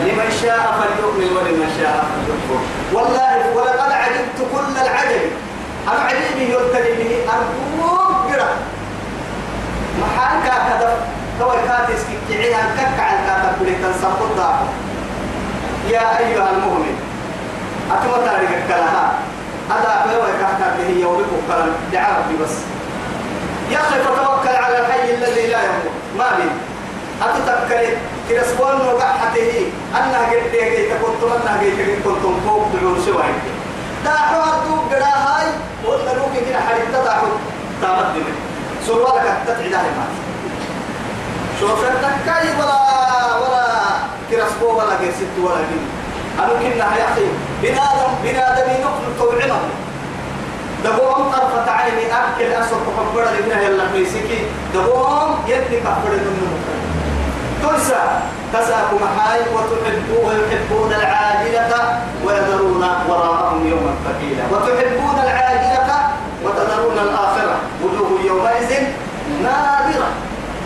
لمن شاء فليؤمن ولمن شاء فليكفر. والله ولقد عجبت كل العجب. أنا عجيبه يلتني به؟ أرجوك قرأ محال كذا تو كاتس كيعي أن كك على كاتب كل تنسقط يا أيها المؤمن. أتما تاريخ كلها هذا بلوى كاتب هي يومك كلام. دعاء بس. يا أخي فتوكل على الحي الذي لا يموت. ما بين أتتكلم. كرسوان نوقع حتة أنها قد تيجي تكون أنها قد تيجي كنتم فوق دعون سواء دا حوار دوب قدا هاي ولا روك كده حريت تدعو تامد دمي سوالك تتعدى ما شوف التكاي ولا ولا كرسبو ولا كرسيت ولا كده أنا كنا أخي بنادم بنادم نقل توعمه دبوهم طرفة عيني أكل أسر تكبر لبنها يلا ميسكي دبوهم يدني كبر منه تنسى. تساق محاي وتحبون ويحبون العاجلة ويذرون وراءهم يوما ثقيلا وتحبون العاجلة وتذرون الآخرة. وجوه يومئذ نادرة.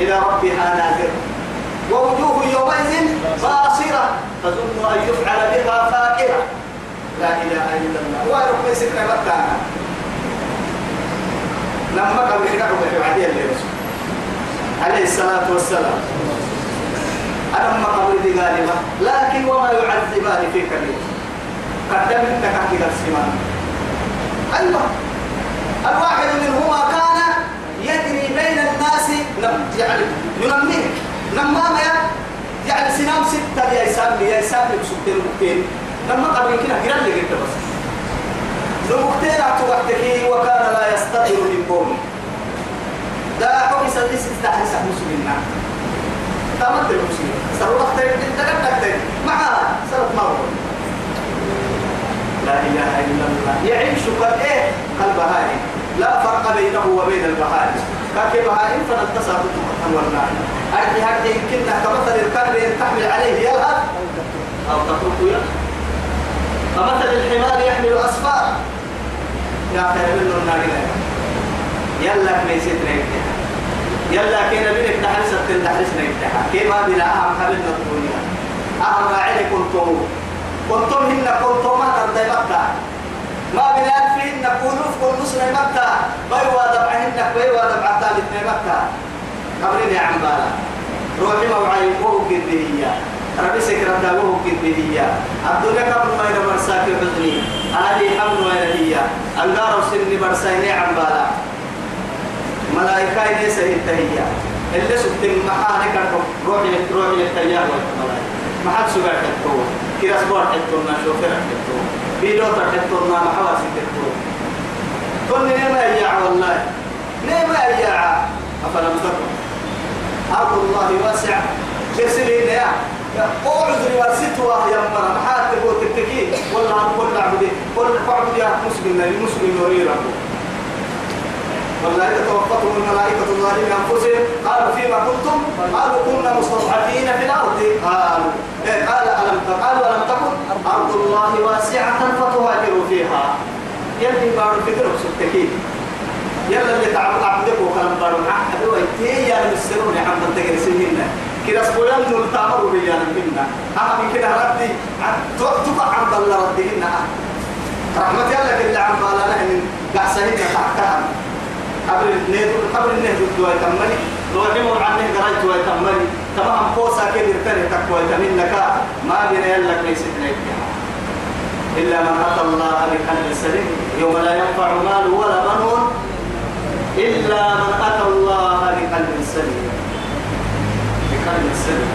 إلى ربها نادرة ووجوه يومئذ باصرة تظن أن يفعل بها فاكرة لا إله إلا الله. وأروح مسك مكانا لما قبل الرسول عليه الصلاة والسلام. ما قبل غالبا لكن وما يعذبان في كبير قدم انت كهكذا السمان أيوة. الواحد منهما كان يجري بين الناس يعني ينميه نمامة يعني سنام ستة يا إسام يا إسام بسكتين وكتين لما قبل كده قرر لي قلت بس. لمكتين أعتقدتك وكان لا يستطيع من قومه لا حكي سدس استحسن مسلمنا. تمت المسلم تيجي تكتك معها سرت مرة لا إله إلا الله يعيش قد إيه البهائم لا فرق بينه وبين البهائم كاكي بهائم فنتصل بالتمتن والنار أرجي هكذا يمكن. كمثل الكلب تحمل عليه يلهث أو تتركه يلهث كمثل الحمار يحمل أسفار يا خير منه النار يلا كنيسة نيتها يلا كينا بينك تحرس تحرس نيتها كيما بلا أهم حبلنا الدنيا أهم راعي كنتم كنتم هن كنتم ما تردي مكة. ما بلا كونوا في نصر مكة. بيوا دبعهن بيوا دبع ثالث مكة. قبرين يا عمبالا. روحي موعي وهو كدهية ربي سكرة وهو كدهية الدنيا قبل ما يدبر ساكي حزني هذه حمل وين هي النار سني برسيني عمبالا. ملائكة ليس هي اللي سبت محانك روحي روحي التيار والملائكة ما حد سبع حتو كده سبور حتو ما شوفر حتو بيلو حتو ما محواسي حتو كل نعمة يا والله. نعمة يا أفلم تكن أرض الله واسعة. كسرين يا اقعد رواستها يا مرة. محات تقول تتكي والله كل عبدي كل عبد يا مسلم المسلم يريد والله توفته الملائكة الظالمين أنفسهم. قالوا فيما كنتم؟ قالوا كنا مستضعفين في الأرض. قالوا. إيه قال ألم قالوا ألم تكن أرض الله واسعة فتهاجروا فيها. يلي بارو فكرة سبتكي يلا اللي تعبد عبدك وكلام بارو عهد ويتي يا المسرون يا عم تجري سنين. كده سبولان نول تامروا بيانا منا أهم كده ردي تقع عبد الله ردهن رحمة الله كده عم قبل النهد الدواء تمني لو عمر عنه قرأت دواء تمني تمام قوسا كبير تاني تقوى تمنك ما بين يلك ليس إلا من أتى الله بقلب سليم. يوم لا ينفع مال ولا بنون إلا من أتى الله بقلب سليم. بقلب سليم.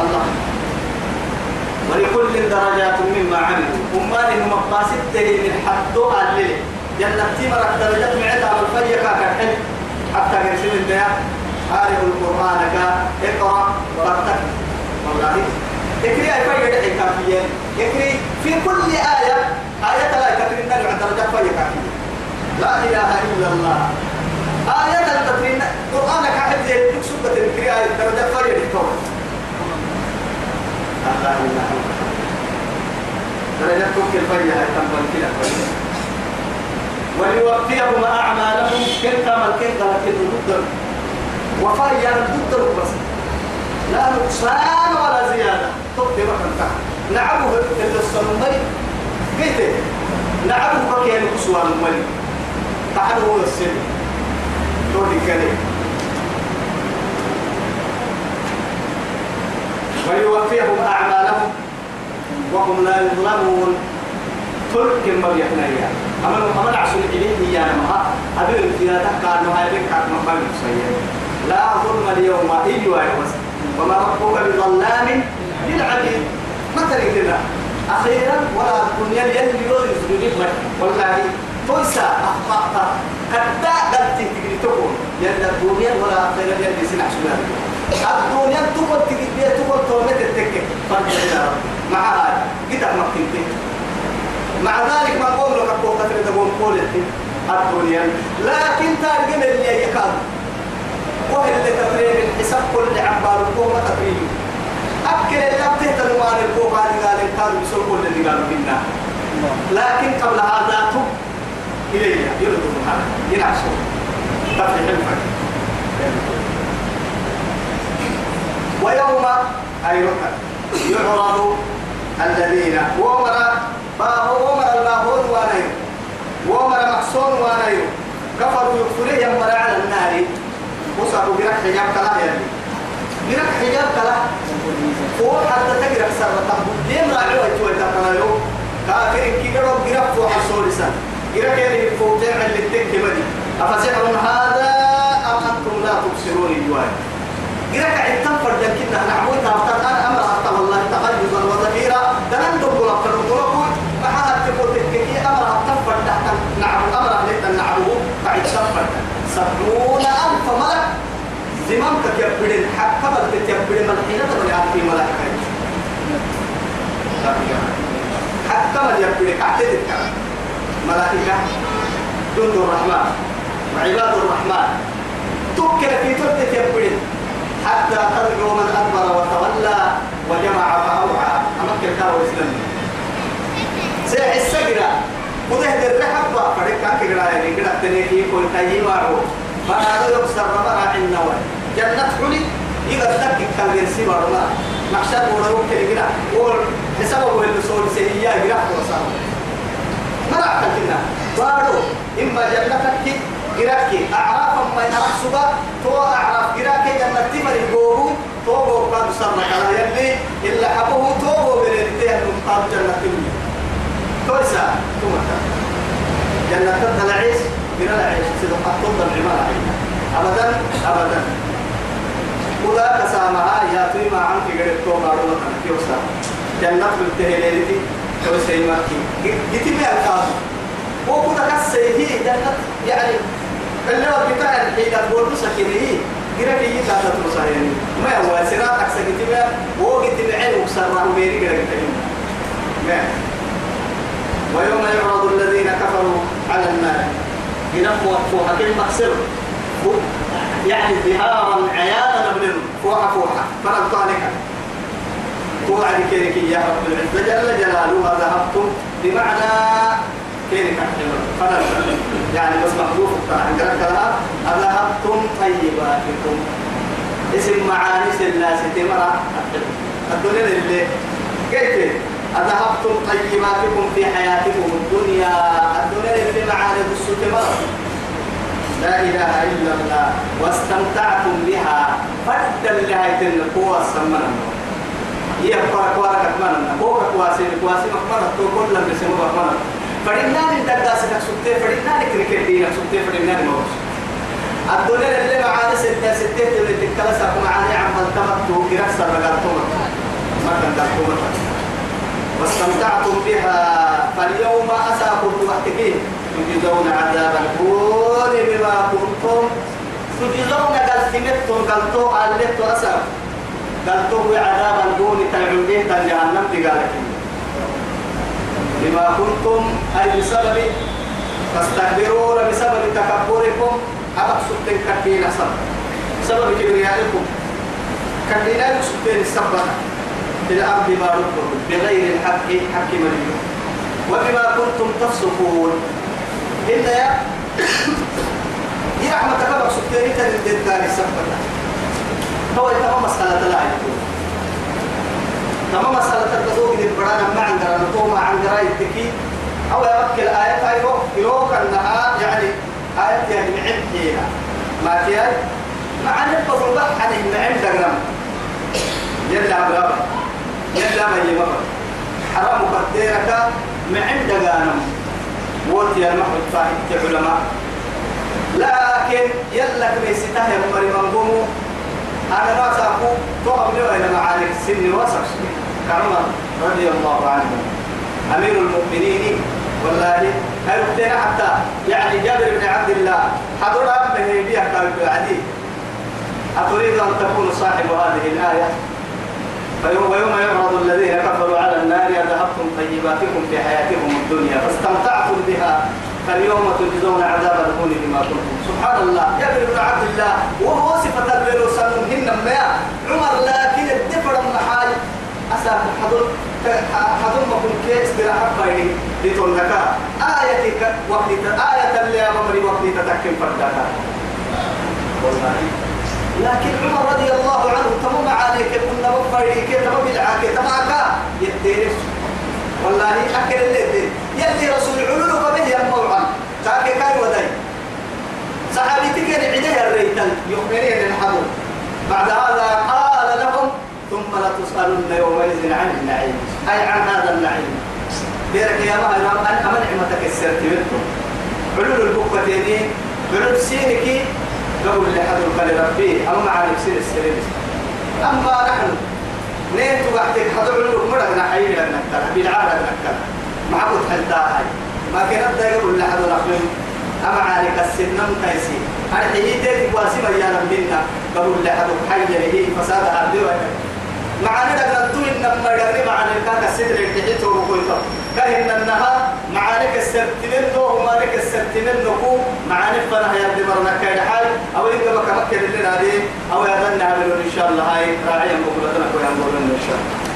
الله. ولكل درجات مما عملوا. أمال هم مقاصد تلي من حدو الليل جنتي مرك درجات معتا والفجر كاكا حل حتى قرسل الدنيا عارف القرآن كا اقرأ ورتك والله. اكري أي فجر دحي كافية. اكري في كل آية آية لا عن درجات فجر كافية. لا إله إلا الله. آية التفرين قرآن كاحد زي تكسب تذكري آية فجر الكون الله إله إلا الله. درجات توكل هاي تنبل كده فجر وليوفيهم أعمالهم كنت ملكين لكن ضد وفاء يعني بس. لا نقصان ولا زيادة. تنتهى نعبه اللي الصنمري قلت نعبه بكي الكسوان الملي تحت هو السن. تودي كلمة. ويوفيهم أعمالهم. وهم لا يظلمون. تلك ما بيحنايا أما أما عشان إليه يا نما أبي الكيا تكاد ما هاي بك ما بيسوي لا ظلم اليوم أيوة وما ربك بظلام للعبيد. مثل كده أخيرا ولا الدنيا يلي يزرني والله تويسا أخطأت. قد تجري تقول يلا الدنيا ولا أخيرا يلي سنع شمال الدنيا تقول بيها تقول تومت التكة فرق مع هذا قطع مكتبتك مع ذلك ما قوم لك أقول قتل تقول قول الدنيا. لكن تارجم اللي يكاد. وهي اللي تفريم الحساب كل عبار القوة تفريم أكل اللي بتهتم ما القوة هذه قال كانوا يسوي كل اللي قالوا منا. لكن قبل هذا تب إليه يرد هذا ينعشوا. تفريح الفرق ويوم أي يعرض الذين. ومر ومر الباهون وانيو ومر محصون وانيو كفروا يكفروا يمر على النار. وصاروا برك حجاب كلا يلي برك حجاب كلا. فوق حتى تقرأ سرة ليه راعوا يتوى تقرأوا كافر كي قرأوا برك فوق السولسان برك يلي فوق جمع اللي تكي بدي أفسحر هذا أم أنتم لا تبصرون الجوال برك عدتم فرجا كنا نعبود تابتان سبعون ألف ملك زمامك يبدين حق قبل تتيبدين ملحينة تبري في ملائكة حق قبل يبدين أعتدت ملائكة جند الرحمن وعباد الرحمن. تكل في تلك يبدين حتى ترجو من أدبر وتولى وجمع فأوعى. أمك الكار والإسلام سيح السجرة وده الرحبة فريق كاكرا يعني كده تنيكي كل تايي فأنا يكسر ربنا عنا جنة حلي إذا تك كان يرسي بارما محشر ورا وكل كده قول حسابه اللي صور سيئة جرح وصار ما راح كنا بارو إما جنتك جراكي أعراف ما ينرح سبا تو أعراف جراكي جنة تمر يقوه تو بو قاد سرنا كلا يلي إلا حبوه تو من قاد جنة تمر تويسا تومتا جنة العيش من العيش سيدو حطوط العمارة أبدا أبدا. ولا كسامها يا فيما عنك قريب تو قارو كيوسا جنة بالتهليلتي تويسا يمكي جيتي بي الكاسو وكذا كسيه جنة يعني اللي هو بتاع الحيدة بقول سكينة قرأ كي يكاد تمسحين ما هو سرات أكسر كتير وقت بعين وكسر وميري قرأ كتير ما. ويوم يعرض الذين كفروا على النار. ينفوا فوحة كلمة سر يعني ظهارا عيانا من فوحة فوحة فنبطانك توعد كيرك يا رب العزة. جل جلاله ذهبتم بمعنى كيرك فنبطانك يعني بس محذوف عند لها أذهبتم طيباتكم اسم معاني الناس تمرة. الدنيا اللي قلت أذهبتم طيباتكم في حياتكم الدنيا اللي معاني السوت مرة لا إله إلا الله واستمتعتم بها فدا لها القوة السمنة هي فرق ورقة كمان فوق كواسي كواسي مكمنة تو كل لم يسمى مكمنة فرنان الدرس نكسبته فرنان كريكتي نكسبته فرنان موش الدنيا اللي معاني ستة ستة اللي تكلسها معاني عم التمتو كرسر رقلتهم ما كان دارتهم واستمتعتم بها فاليوم أساكم وحتكين تجزون عذاب الهون بما كنتم تجزون. قلتمتم قلتو قلتو أساكم قلتو عذاب الهون تلعبين تجهنم تقالك. بما كنتم أي بسبب؟ تستكبرون بسبب تكبركم. أبقى سبتين كتين أسر بسبب كبريائكم أبقى سبتين السبب. في الأرض ما بغير الحق حق مريم وبما كنتم تفسقون. إن يا. يا أحمد تكبر سبتين تنين الدار السبب هو يتمام مسألة لا يكون تمام مسألة التسوق دي برانا ما عندنا نتوما عن قراءة التكي أو يمكن الآية تايرو يروك أنها يعني آية يعني معين فيها. ما فيها؟ مع نبض البحر من عندك نم يلا برابا يلا ما يمر حرام قديرك من عندك نم وتي المحمد فاهم علماء. لكن يلا كميسته يا مريم قوموا أنا ما سأقول طعم له إلى معارك سن وسط كعمر رضي الله عنه. أمير المؤمنين. والله هل حتى يعني جابر بن عبد الله. حضر أمه بها قال عدي. أتريد أن تكون صاحب هذه الآية؟ ويوم يعرض الذين كفروا على النار ذهبتم طيباتكم في حياتكم الدنيا فاستمتعتم بها فاليوم تجزون عذاب الهون بما كنتم. سبحان الله يا ابن عبد الله وهو صفة البر وسلمهن ما عمر لكن الدفر المحال أساك حضر حضر ما كنت استراحة بايني لتنك آية وقت آية اللي أمري وقت تتكلم فردك والله. لكن عمر رضي الله عنه تمام عليك كنا بفريك تمام بالعاك تماك يديرس والله أكل اللي يلي رسول علولك به يموعا تاكي كاي وداي. صحابي تكين عديه الريتل يؤمنين الحضر بعد هذا قال لهم ثم لتسألن يومئذ عن النعيم. أي عن هذا النعيم. ديرك يا ما أن أمن نعمتك السرت منكم؟ علول البكتين علول سينك. قبل حضر قال ربي أو مع نفسي السرير؟ أما نحن نيت وقتك حضر علول مرة نحيي لأنك بالعادة نكتب معبود حلتاها ما كانت دا يقول لحد رحمن أما عليك السنم تيسي أرحيه تيتي واسي مجانا منا قبل لحد حي له فساد عبدي معنا نقلتو إنما يقرب معنا كاك السدر التحيط وقلت كهن النها معانك السرتمين دو ومالك السرتمين نكو معانك فنها يبدي مرنا كاين حال. أو إنك بك مكة لنا دي أو يدن نعمل إن شاء الله. هاي راعيا مقولتنا كوي إن شاء الله.